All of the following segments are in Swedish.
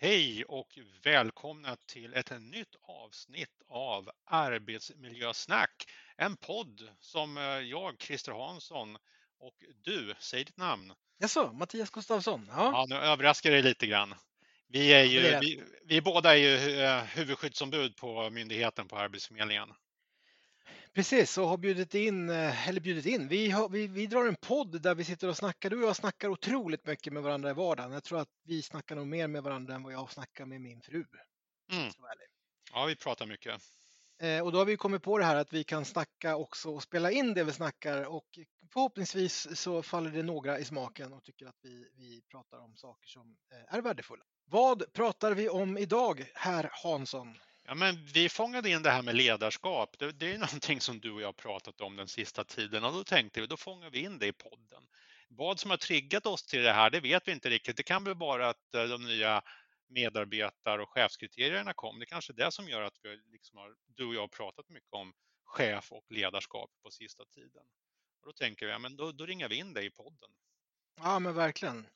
Hej och välkomna till ett nytt avsnitt av Arbetsmiljösnack. En podd som eh, jag, Christer Hansson och du, säg ditt namn. Jaså, Mattias Gustafsson? Ja. ja, nu överraskar det lite grann. Vi, är ju, vi, vi båda är ju eh, huvudskyddsombud på myndigheten på Arbetsförmedlingen. Precis, och har bjudit in, eh, eller bjudit in, vi, har, vi, vi drar en podd där vi sitter och snackar. Du och jag snackar otroligt mycket med varandra i vardagen. Jag tror att vi snackar nog mer med varandra än vad jag snackar med min fru. Mm. Ja, vi pratar mycket. Eh, och då har vi kommit på det här att vi kan snacka också och spela in det vi snackar och förhoppningsvis så faller det några i smaken och tycker att vi, vi pratar om saker som eh, är värdefulla. Vad pratar vi om idag, herr Hansson? Ja, men vi fångade in det här med ledarskap. Det, det är någonting som du och jag har pratat om den sista tiden och då tänkte vi, då fångar vi in det i podden. Vad som har triggat oss till det här, det vet vi inte riktigt. Det kan väl vara att eh, de nya medarbetar och chefskriterierna kom. Det är kanske är det som gör att vi liksom har, du och jag har pratat mycket om chef och ledarskap på sista tiden. Och då tänker vi, ja, men då, då ringar vi in dig i podden. Ja, men verkligen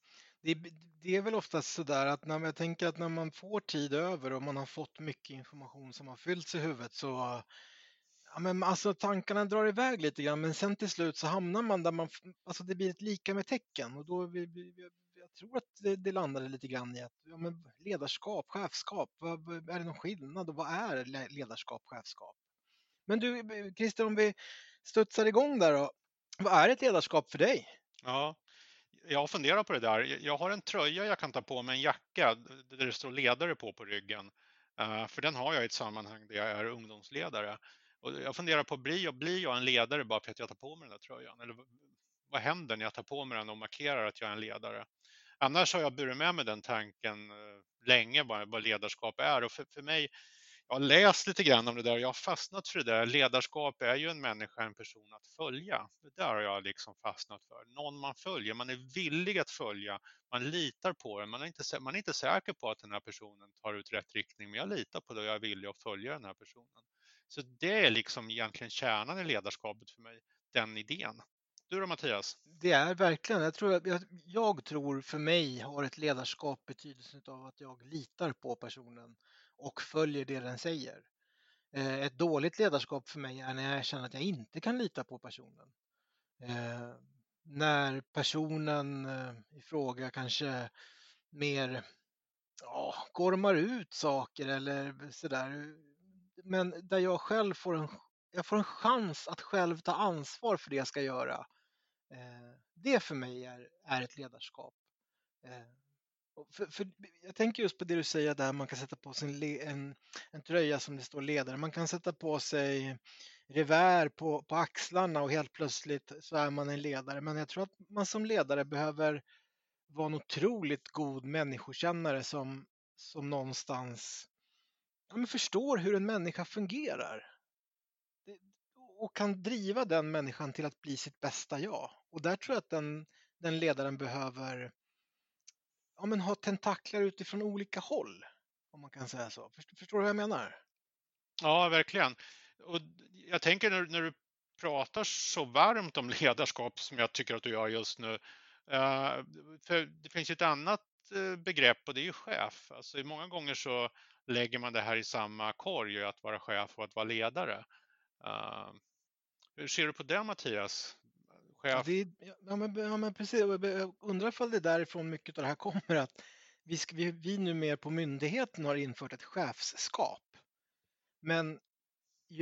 det, det, är väl oftast så där att när jag tänker att när man får tid över och man har fått mycket information som har fyllts i huvudet så ja, men alltså tankarna drar iväg lite grann men sen till slut så hamnar man där man, alltså det blir ett lika med tecken och då vi, vi, jag tror att det, det landade lite grann i att ja, men ledarskap, chefskap, vad, är det någon skillnad och vad är ledarskap, chefskap? Men du eh, Christer, om vi studsar igång där då, vad är ett ledarskap för dig? Ja, jag funderar på det där. Jag har en tröja jag kan ta på mig, en jacka där det står ledare på på ryggen. Eh, för den har jag i ett sammanhang där jag är ungdomsledare. Och jag funderar på, blir jag, blir jag en ledare bara för att jag tar på mig den där tröjan? Eller vad händer när jag tar på mig den och markerar att jag är en ledare? Annars har jag burit med mig den tanken eh, länge, vad ledarskap är. Och för, för mig jag har läst lite grann om det där och jag har fastnat för det där. Ledarskap är ju en människa, en person att följa. Det där har jag liksom fastnat för. Någon man följer, man är villig att följa, man litar på den. Man är inte, man är inte säker på att den här personen tar ut rätt riktning, men jag litar på det och jag är villig att följa den här personen. Så det är liksom egentligen kärnan i ledarskapet för mig, den idén. Du då Mattias? Det är verkligen, jag tror, jag, jag tror för mig har ett ledarskap betydelsen av att jag litar på personen och följer det den säger. Eh, ett dåligt ledarskap för mig är när jag känner att jag inte kan lita på personen. Eh, när personen eh, i fråga kanske mer ja, gormar ut saker eller sådär. Men där jag själv får en, jag får en chans att själv ta ansvar för det jag ska göra. Eh, det för mig är, är ett ledarskap. Eh, för, för, jag tänker just på det du säger där man kan sätta på sig en, en tröja som det står ledare. Man kan sätta på sig revär på, på axlarna och helt plötsligt så är man en ledare. Men jag tror att man som ledare behöver vara en otroligt god människokännare som, som någonstans ja, men förstår hur en människa fungerar. Och kan driva den människan till att bli sitt bästa jag. Och där tror jag att den, den ledaren behöver ja, men ha tentaklar utifrån olika håll. Om man kan säga så. Förstår, du vad jag menar? Ja, verkligen. Och jag tänker när, när du pratar så varmt om ledarskap som jag tycker att du gör just nu. Eh, för det finns ett annat eh, begrepp och det är ju chef. Alltså, många gånger så lägger man det här i samma korg, att vara chef och att vara ledare. Eh, hur ser du på det Mattias? Chef. Det, ja, men, ja, men precis. Jag undrar ifall det är därifrån mycket av det här kommer. att Vi, vi, vi nu mer på myndigheten har infört ett chefskap. Men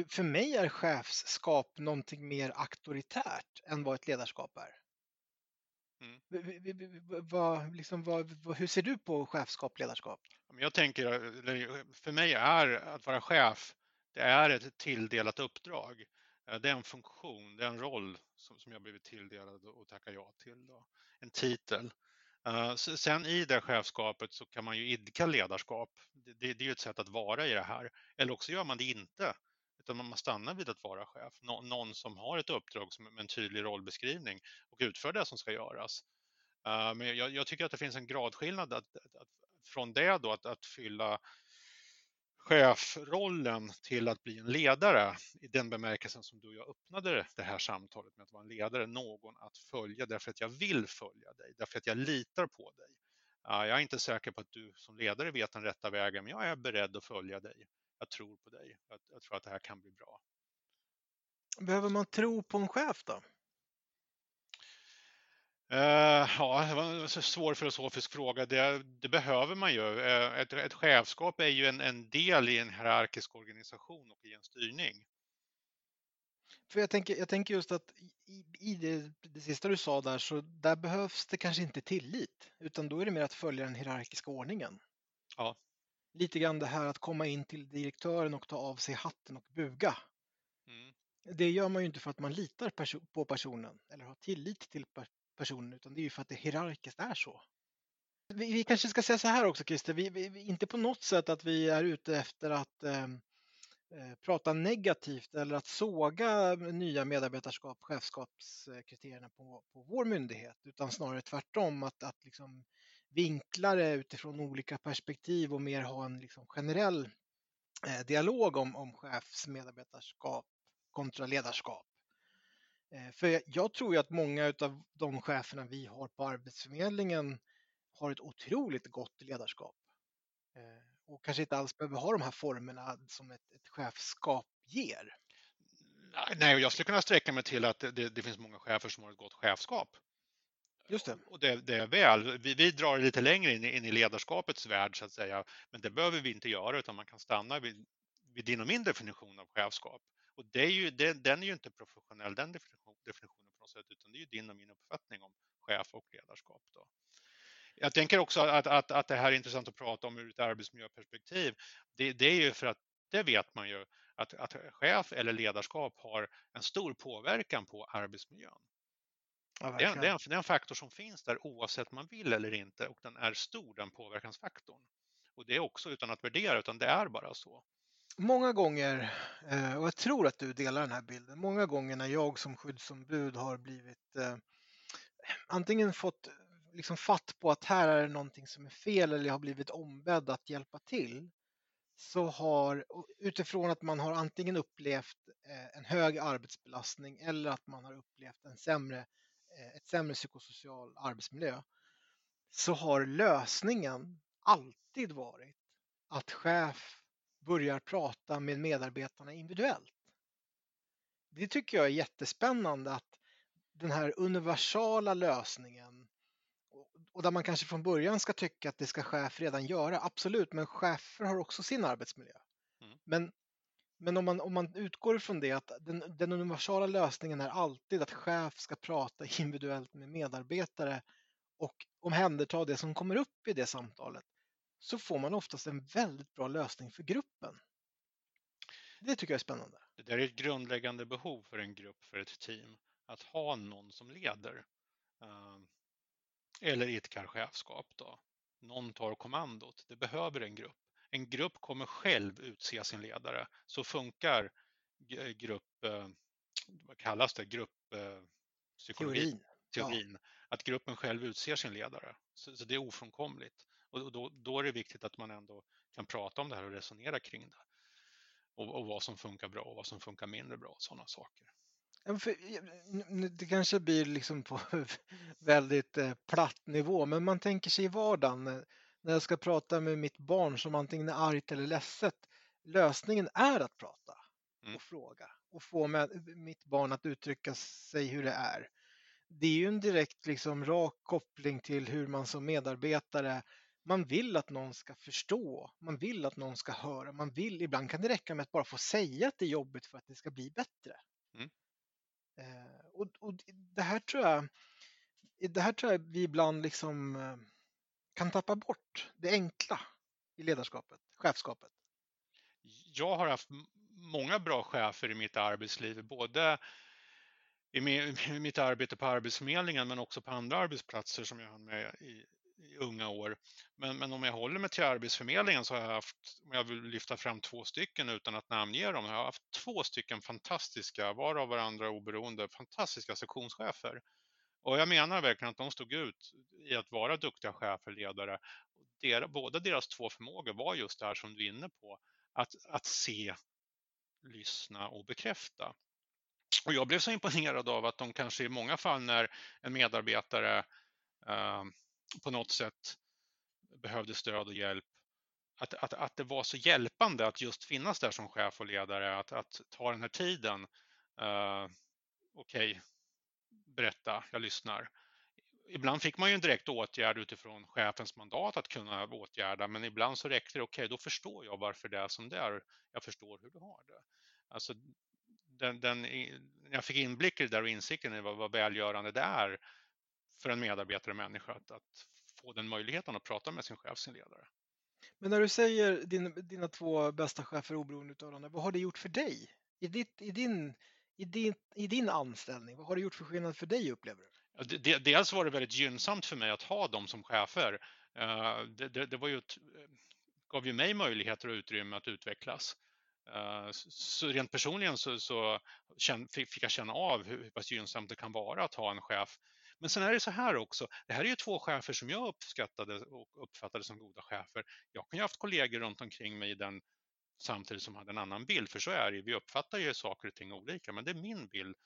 för mig är chefskap någonting mer auktoritärt än vad ett ledarskap är. Mm. Vad, liksom, vad, hur ser du på chefskap, ledarskap? Jag tänker, för mig är att vara chef, det är ett tilldelat uppdrag. Eh, det är en funktion, det är en roll som, som jag blivit tilldelad och tackar ja till. Då. En titel. Uh, sen i det chefskapet så kan man ju idka ledarskap. Det, det, det, är ju ett sätt att vara i det här. Eller också gör man det inte. Utan man stannar vid att vara chef. Nå, någon som har ett uppdrag som, med en tydlig rollbeskrivning och utför det som ska göras. Uh, men jag, jag, tycker att det finns en gradskillnad att, att, att från det då att, att fylla chefrollen till att bli en ledare i den bemärkelsen som du och jag öppnade det här samtalet med att vara en ledare, någon att följa därför att jag vill följa dig, därför att jag litar på dig. jag är inte säker på att du som ledare vet den rätta vägen, men jag är beredd att följa dig. Jag tror på dig. Jag, jag tror att det här kan bli bra. Behöver man tro på en chef då? Uh, ja, det var en svår filosofisk fråga. Det, det behöver man ju. Uh, ett, ett chefskap är ju en, en, del i en hierarkisk organisation och i en styrning. För jag tänker, jag tänker just att i, i det, det, sista du sa där så där behövs det kanske inte tillit utan då är det mer att följa den hierarkiska ordningen. Ja. Lite grann det här att komma in till direktören och ta av sig hatten och buga. Mm. Det gör man ju inte för att man litar på personen eller har tillit till personen utan det är ju för att det hierarkiskt är så. Vi, vi kanske ska säga så här också Christer, vi, vi, inte på något sätt att vi är ute efter att ehm, eh, prata negativt eller att såga eh, nya medarbetarskap, chefskapskriterierna på, på vår myndighet utan snarare tvärtom att, att liksom vinkla det utifrån olika perspektiv och mer ha en liksom generell eh, dialog om, om chefsmedarbetarskap kontra ledarskap. Eh, för jag tror ju att många av de cheferna vi har på Arbetsförmedlingen har ett otroligt gott ledarskap. Eh, och kanske inte alls behöver ha de här formerna som ett, ett chefskap ger. Nej, jag skulle kunna sträcka mig till att det, det, finns många chefer som har ett gott chefskap. Just det. Och det, det är väl. Vi, vi, drar lite längre in, in, i ledarskapets värld så att säga. Men det behöver vi inte göra utan man kan stanna vid, vid din och min definition av chefskap. Och det är ju, det, den är ju inte professionell, den definition, definitionen på något sätt, utan det är ju din och min uppfattning om chef och ledarskap. Då. Jag tänker också att, att, att det här är intressant att prata om ur ett arbetsmiljöperspektiv. Det, det är ju för att det vet man ju att, att chef eller ledarskap har en stor påverkan på arbetsmiljön. Ja, det, är, det, är en, det, är, en, faktor som finns där oavsett man vill eller inte och den är stor den påverkansfaktorn. Och det är också utan att värdera utan det är bara så många gånger, eh, och jag tror att du delar den här bilden, många gånger när jag som skyddsombud har blivit eh, antingen fått eh, liksom fatt på att här är det någonting som är fel eller jag har blivit ombedd att hjälpa till så har utifrån att man har antingen upplevt eh, en hög arbetsbelastning eller att man har upplevt en sämre, ett sämre psykosocial arbetsmiljö så har lösningen alltid varit att chef börjar prata med medarbetarna individuellt. Det tycker jag är jättespännande att den här universala lösningen och där man kanske från början ska tycka att det ska chef redan göra, absolut, men chefer har också sin arbetsmiljö. Mm. Men, men om, man, om man utgår ifrån det att den, den universala lösningen är alltid att chef ska prata individuellt med medarbetare och omhänderta det som kommer upp i det samtalet så får man oftast en väldigt bra lösning för gruppen. Det tycker jag är spännande. Det där är ett grundläggande behov för en grupp, för ett team, att ha någon som leder. Ehm, eller idkar chefskap då. Någon tar kommandot. Det behöver en grupp. En grupp kommer själv utse sin ledare. Så funkar grupp, eh, vad kallas det, grupppsykologi? Teorin. Teorin. Ja. Att gruppen själv utser sin ledare. Så, så det är ofrånkomligt. Och då, då, är det viktigt att man ändå kan prata om det här och resonera kring det. Och, och vad som funkar bra och vad som funkar mindre bra, sådana saker. Det kanske blir liksom på väldigt eh, platt nivå, men man tänker sig i vardagen när jag ska prata med mitt barn som antingen är argt eller ledset. Lösningen är att prata och mm. fråga och få mitt barn att uttrycka sig hur det är. Det är ju en direkt liksom rak koppling till hur man som medarbetare man vill att någon ska förstå, man vill att någon ska höra, man vill, ibland kan det räcka med att bara få säga att det är jobbigt för att det ska bli bättre. Mm. Eh, och, och, det här tror jag, det här tror jag vi ibland liksom eh, kan tappa bort, det enkla i ledarskapet, chefskapet. Jag har haft många bra chefer i mitt arbetsliv, både i mitt arbete på Arbetsförmedlingen men också på andra arbetsplatser som jag hann med i, i unga år. Men, men om jag håller mig till Arbetsförmedlingen så har jag haft, om jag vill lyfta fram två stycken utan att namnge dem, jag har haft två stycken fantastiska, var av varandra oberoende, fantastiska sektionschefer. Och jag menar verkligen att de stod ut i att vara duktiga chefer, ledare. Der, båda deras två förmågor var just det här som du är inne på, att, att se, lyssna och bekräfta. Och jag blev så imponerad av att de kanske i många fall när en medarbetare eh, på något sätt behövde stöd och hjälp, att, att, att det var så hjälpande att just finnas där som chef och ledare, att, att ta den här tiden. Uh, Okej, okay, berätta, jag lyssnar. Ibland fick man ju en direkt åtgärd utifrån chefens mandat att kunna åtgärda, men ibland så räckte det, okej, okay, då förstår jag varför det är som det är. Jag förstår hur du har det. Alltså, den, den, jag fick inblick i det där och insikten i vad, vad välgörande det är för en medarbetare människa att, att få den möjligheten att prata med sin chef, sin ledare. Men när du säger din, dina två bästa chefer oberoende av varandra, vad har det gjort för dig? I, ditt, i, din, i, din, I din anställning, vad har det gjort för skillnad för dig upplever du? Dels var det väldigt gynnsamt för mig att ha dem som chefer. Eh, det, det, det var ju ett, gav ju mig möjligheter och utrymme att utvecklas. Eh, så rent personligen så, så fick jag känna av hur pass gynnsamt det kan vara att ha en chef men sen är det så här också, det här är ju två chefer som jag uppskattade och uppfattade som goda chefer. Jag kan ju ha haft kollegor runt omkring mig i den samtidigt som hade en annan bild, för så är det ju, Vi uppfattar ju saker och ting olika, men det är min bild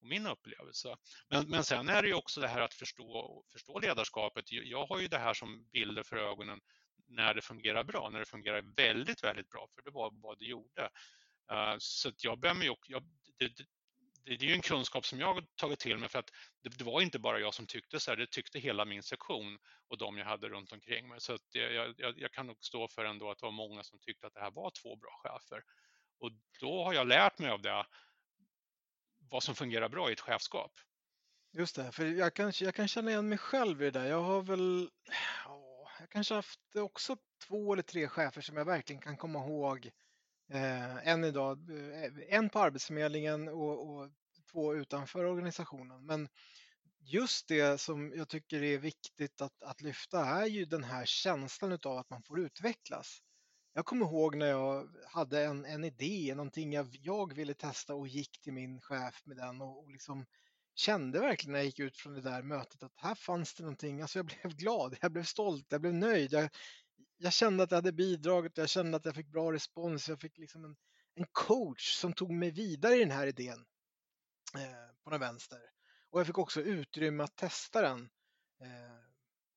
och min upplevelse. Men, men sen är det ju också det här att förstå, förstå ledarskapet. Jag har ju det här som bilder för ögonen när det fungerar bra, när det fungerar väldigt, väldigt bra, för det var vad det gjorde. Eh, så jag behöver ju, jag, det, det, är ju en kunskap som jag har tagit till mig för att det, det, var inte bara jag som tyckte så här, det tyckte hela min sektion och de jag hade runt omkring mig. Så att jag, jag, jag kan nog stå för ändå att det var många som tyckte att det här var två bra chefer. Och då har jag lärt mig av det, vad som fungerar bra i ett chefskap. Just det, för jag kan, jag kan känna igen mig själv i det där. Jag har väl, jag kanske haft också två eller tre chefer som jag verkligen kan komma ihåg eh, än idag. Eh, en på Arbetsförmedlingen och, och två utanför organisationen. Men just det som jag tycker är viktigt att, att lyfta är ju den här känslan av att man får utvecklas. Jag kommer ihåg när jag hade en, en idé, någonting jag, jag ville testa och gick till min chef med den och, och liksom kände verkligen när jag gick ut från det där mötet att här fanns det någonting. Alltså jag blev glad, jag blev stolt, jag blev nöjd. Jag, jag kände att jag hade bidragit, jag kände att jag fick bra respons, jag fick liksom en, en coach som tog mig vidare i den här idén eh, på den vänster. Och jag fick också utrymme att testa den. Eh,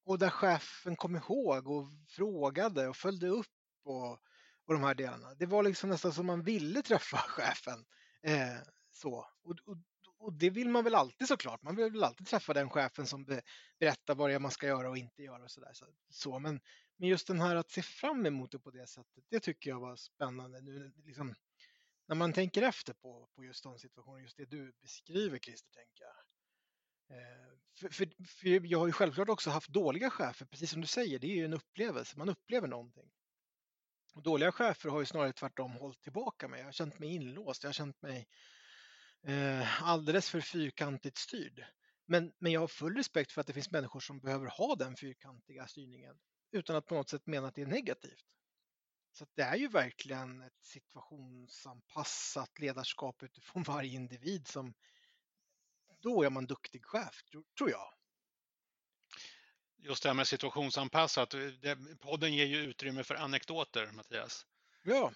och där chefen kom ihåg och frågade och följde upp och, och de här delarna. Det var liksom nästan som man ville träffa chefen. Eh, så. Och, och, och, det vill man väl alltid såklart. Man vill väl alltid träffa den chefen som be, berättar vad det är man ska göra och inte göra och sådär. Så, så. Men, men just den här att se fram emot det på det sättet, det tycker jag var spännande. Nu, liksom, när man tänker efter på, på just de situationer, just det du beskriver Christer, tänker jag. Eh, för, för, för, jag har ju självklart också haft dåliga chefer, precis som du säger, det är ju en upplevelse, man upplever någonting. Och dåliga chefer har ju snarare tvärtom hållit tillbaka mig, jag har känt mig inlåst, jag har känt mig eh, alldeles för fyrkantigt styrd. Men, men jag har full respekt för att det finns människor som behöver ha den fyrkantiga styrningen utan att på något sätt mena att det är negativt. Så det är ju verkligen ett situationsanpassat ledarskap utifrån varje individ som då är man duktig chef, tror jag. Just det här med situationsanpassat, det, podden ger ju utrymme för anekdoter, Mattias. Ja.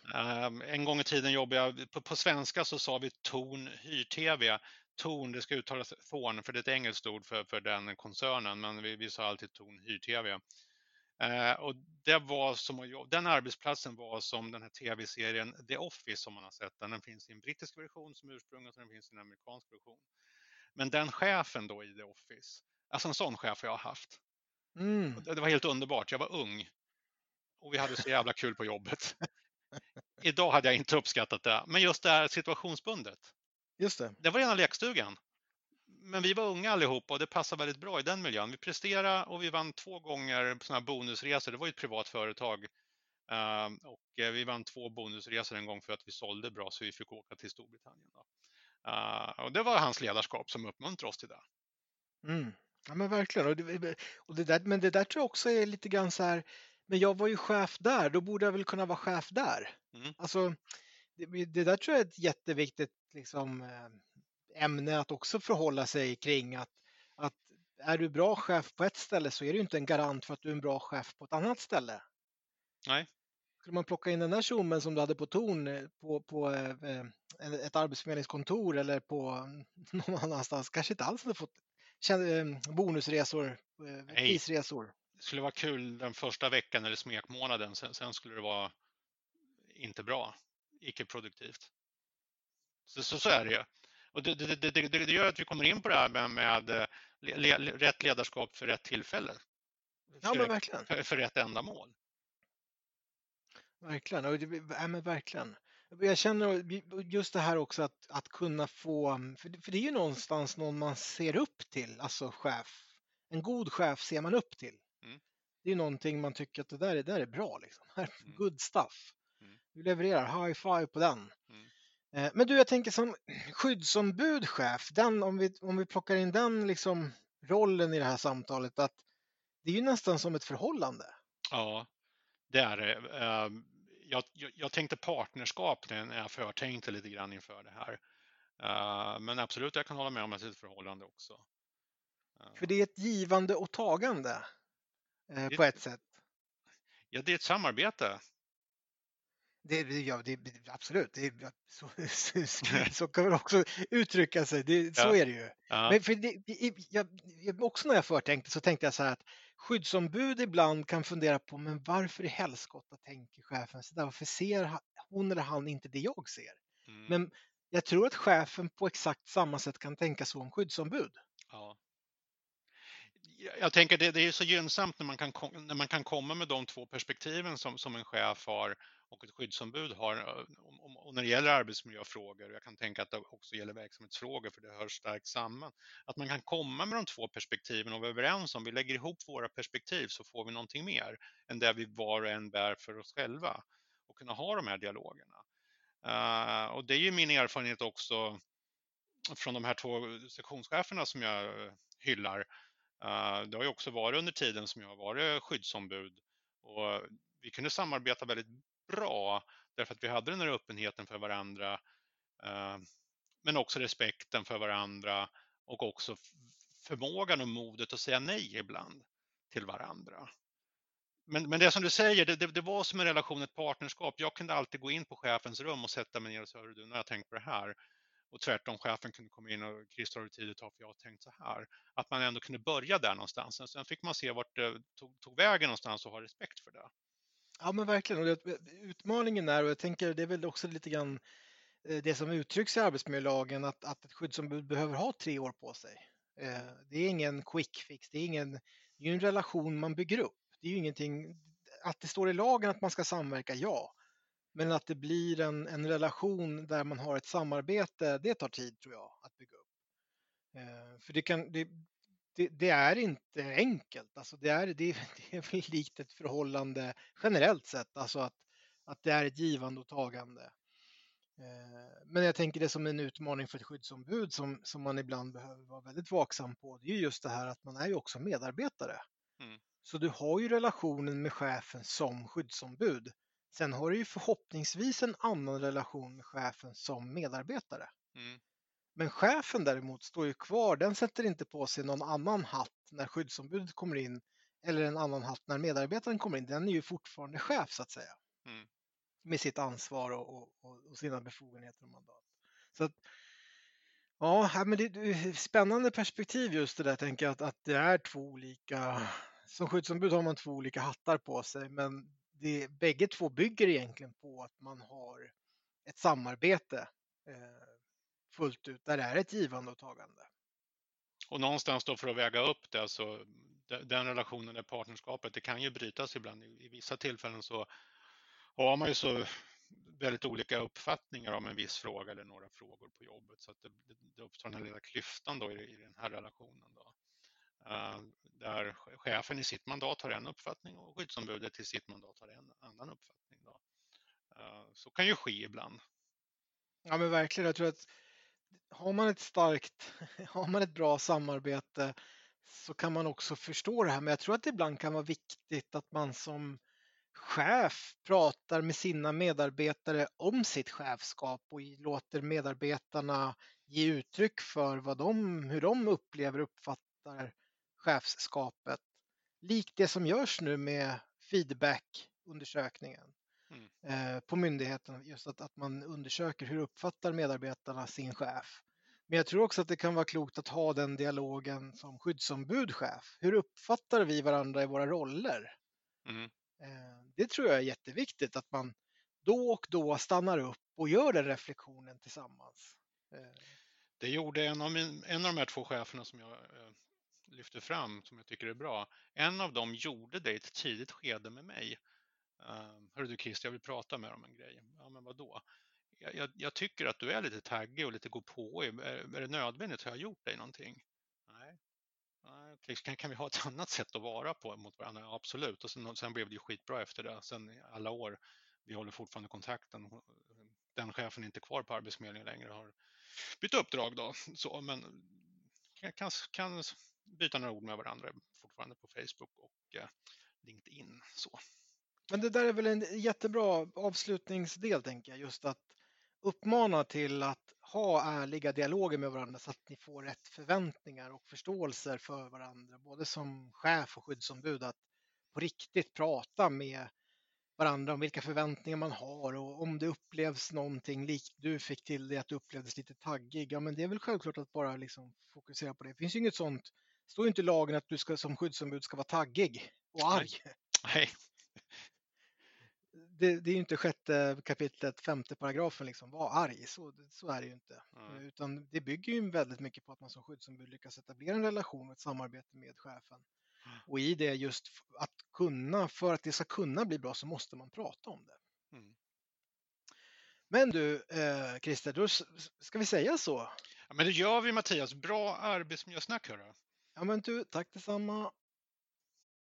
Um, en gång i tiden jobbade jag, på, på svenska så sa vi Torn hyr-tv. Torn, det ska uttalas Thorn, för det är ett engelskt ord för, för den koncernen, men vi, vi sa alltid Torn hyr-tv. Eh, och det var som, den arbetsplatsen var som den här tv-serien The Office som man har sett. Den finns i en brittisk version som ursprung och den finns i en amerikansk version. Men den chefen då i The Office, alltså en sån chef har jag haft. Mm. Det var helt underbart. Jag var ung och vi hade så jävla kul på jobbet. Idag hade jag inte uppskattat det, men just det här situationsbundet. Just det. Det var rena lekstugan men vi var unga allihopa och det passade väldigt bra i den miljön. Vi presterade och vi vann två gånger på sådana bonusresor. Det var ju ett privat företag. Ehm, och eh, vi vann två bonusresor en gång för att vi sålde bra så vi fick åka till Storbritannien. Då. Ehm, och det var hans ledarskap som uppmuntrade oss till det. Mm. Ja men verkligen. Och det, och det där, men det där tror jag också är lite grann så här, men jag var ju chef där, då borde jag väl kunna vara chef där. Mm. Alltså, det, det, där tror jag är ett jätteviktigt liksom, eh, ämne att också förhålla sig kring att, att är du bra chef på ett ställe så är du inte en garant för att du är en bra chef på ett annat ställe. Nej. Skulle man plocka in den där tjommen som du hade på Torn eh, på, på eh, ett arbetsförmedlingskontor eller på någon annanstans kanske inte alls hade fått bonusresor, prisresor. det skulle vara kul den första veckan eller smekmånaden, sen, sen skulle det vara inte bra, icke-produktivt. Så, så, så, är det ju. Och det, det, det, det, gör att vi kommer in på det här med, med eh, le, rätt ledarskap för rätt tillfälle. Ja, men verkligen. För, för rätt ändamål. Verkligen, ja, men verkligen. Jag känner just det här också att, att kunna få, för, för det är ju någonstans någon man ser upp till, alltså chef. En god chef ser man upp till. Mm. Det är någonting man tycker att det där, det där är bra, liksom. Mm. good stuff. Mm. Du levererar, high five på den. Mm. Eh, men du, jag tänker som skyddsombud, chef, den, om, vi, om vi plockar in den liksom, rollen i det här samtalet, att det är ju nästan som ett förhållande. Ja, det är det. Ehm, jag, jag, tänkte partnerskap när jag förtänkte lite grann inför det här. Ehm, men absolut, jag kan hålla med om att det är ett förhållande också. För det är ett givande och tagande eh, på ett sätt. Ja, det är ett samarbete. Det, ja, det, absolut, det, så, så, kan man också uttrycka sig. Det, så är det ju. Ja. Men för det, jag, också när jag förtänkte så tänkte jag så här att skyddsombud ibland kan fundera på men varför i helskotta tänker chefen så där? Varför ser hon eller han inte det jag ser? Mm. Men jag tror att chefen på exakt samma sätt kan tänka så om skyddsombud. Ja jag tänker det, det är så gynnsamt när man, kan, när man kan komma med de två perspektiven som, som en chef har och ett skyddsombud har. Eh, och, när det gäller arbetsmiljöfrågor, jag kan tänka att det också gäller verksamhetsfrågor för det hör starkt samman. Att man kan komma med de två perspektiven och vara överens om, vi lägger ihop våra perspektiv så får vi någonting mer än det vi var och en bär för oss själva och kunna ha de här dialogerna. Uh, och det är ju min erfarenhet också från de här två sektionscheferna som jag hyllar Eh, det har ju också varit under tiden som jag har varit skyddsombud och vi kunde samarbeta väldigt bra därför att vi hade den här öppenheten för varandra eh, men också respekten för varandra och också förmågan och modet att säga nej ibland till varandra. Men, men det som du säger, det, det, det, var som en relation, ett partnerskap. Jag kunde alltid gå in på chefens rum och sätta mig ner och säga, du, nu har jag tänkt på det här och tvärtom chefen kunde komma in och Christer har du tid att ta för jag har tänkt så här. Att man ändå kunde börja där någonstans. Sen fick man se vart det tog, tog vägen någonstans och ha respekt för det. Ja men verkligen. Och det, utmaningen är, och jag tänker det är väl också lite grann eh, det som uttrycks i arbetsmiljölagen att, att ett skyddsombud behöver ha tre år på sig. Eh, det är ingen quick fix, det är, ingen, det är en relation man bygger upp. Det är ju ingenting, att det står i lagen att man ska samverka, ja. Men att det blir en, en relation där man har ett samarbete, det tar tid tror jag att bygga upp. Eh, för det, kan, det, det, det, är inte enkelt, alltså det, är, det, det är väl likt ett förhållande generellt sett, alltså att, att det är ett givande och tagande. Eh, men jag tänker det som en utmaning för ett skyddsombud som, som man ibland behöver vara väldigt vaksam på, det är just det här att man är ju också medarbetare. Mm. Så du har ju relationen med chefen som skyddsombud. Sen har du ju förhoppningsvis en annan relation med chefen som medarbetare. Mm. Men chefen däremot står ju kvar, den sätter inte på sig någon annan hatt när skyddsombudet kommer in eller en annan hatt när medarbetaren kommer in. Den är ju fortfarande chef så att säga. Mm. Med sitt ansvar och, och, och, sina befogenheter och mandat. Så att, ja, men det är spännande perspektiv just det där tänker jag att, att det är två olika som skyddsombud har man två olika hattar på sig men det, bägge två bygger egentligen på att man har ett samarbete eh, fullt ut där det är ett givande och tagande. Och någonstans då för att väga upp det, alltså, så den relationen, det partnerskapet, det kan ju brytas ibland. I, vissa tillfällen så har man ju så väldigt olika uppfattningar om en viss fråga eller några frågor på jobbet så att det, det uppstår den här lilla klyftan då i, i den här relationen. Då. Eh, där chefen i sitt mandat har en uppfattning och skyddsombudet i sitt mandat har en annan uppfattning. Då. Eh, så kan ju ske ibland. Ja men verkligen, jag tror att har man ett starkt, har man ett bra samarbete så kan man också förstå det här. Men jag tror att det ibland kan vara viktigt att man som chef pratar med sina medarbetare om sitt chefskap och låter medarbetarna ge uttryck för vad de, hur de upplever och uppfattar chefskapet. Likt det som görs nu med feedbackundersökningen mm. Eh, på myndigheten. Just att, att man undersöker hur uppfattar medarbetarna sin chef. Men jag tror också att det kan vara klokt att ha den dialogen som skyddsombud, chef. Hur uppfattar vi varandra i våra roller? Mm. Eh, det tror jag är jätteviktigt att man då och då stannar upp och gör den reflektionen tillsammans. Eh, Det gjorde en av, min, en av de här två cheferna som jag lyfter fram, som jag tycker är bra. En av dem gjorde det i ett tidigt skede med mig. Ehm, Hörru du Christer, jag vill prata med dig om en grej. Ja, men vadå? Jag, jag, jag, tycker att du är lite taggig och lite gå på. Är, är det nödvändigt? Har jag gjort dig någonting? Nej. Kan, kan vi ha ett annat sätt att vara på mot varandra? Ja, absolut. Och sen, sen blev det ju skitbra efter det. Sen alla år, vi håller fortfarande kontakten. Den chefen är inte kvar på Arbetsförmedlingen längre, har bytt uppdrag då. Så, men kan, kan byta några ord med varandra fortfarande på Facebook och eh, LinkedIn. Så. Men det där är väl en jättebra avslutningsdel, tänker jag, just att uppmana till att ha ärliga dialoger med varandra så att ni får rätt förväntningar och förståelser för varandra, både som chef och skyddsombud, att på riktigt prata med varandra om vilka förväntningar man har och om det upplevs någonting likt du fick till det att du upplevdes lite taggig. Ja, men det är väl självklart att bara liksom fokusera på det. Det finns ju inget sånt. Står ju inte i lagen att du ska som skyddsombud ska vara taggig och arg. Nej det, det är ju inte sjätte kapitlet, femte paragrafen, liksom, var arg. Så, så är det ju inte. Mm. Utan det bygger ju väldigt mycket på att man som skyddsombud lyckas etablera en relation och ett samarbete med chefen. Mm. Och i det just att kunna, för att det ska kunna bli bra så måste man prata om det. Mm. Men du, eh, Christer, då ska vi säga så? Ja, men det gör vi Mattias. Bra arbetsmiljösnack hörru. Ja men du, tack detsamma.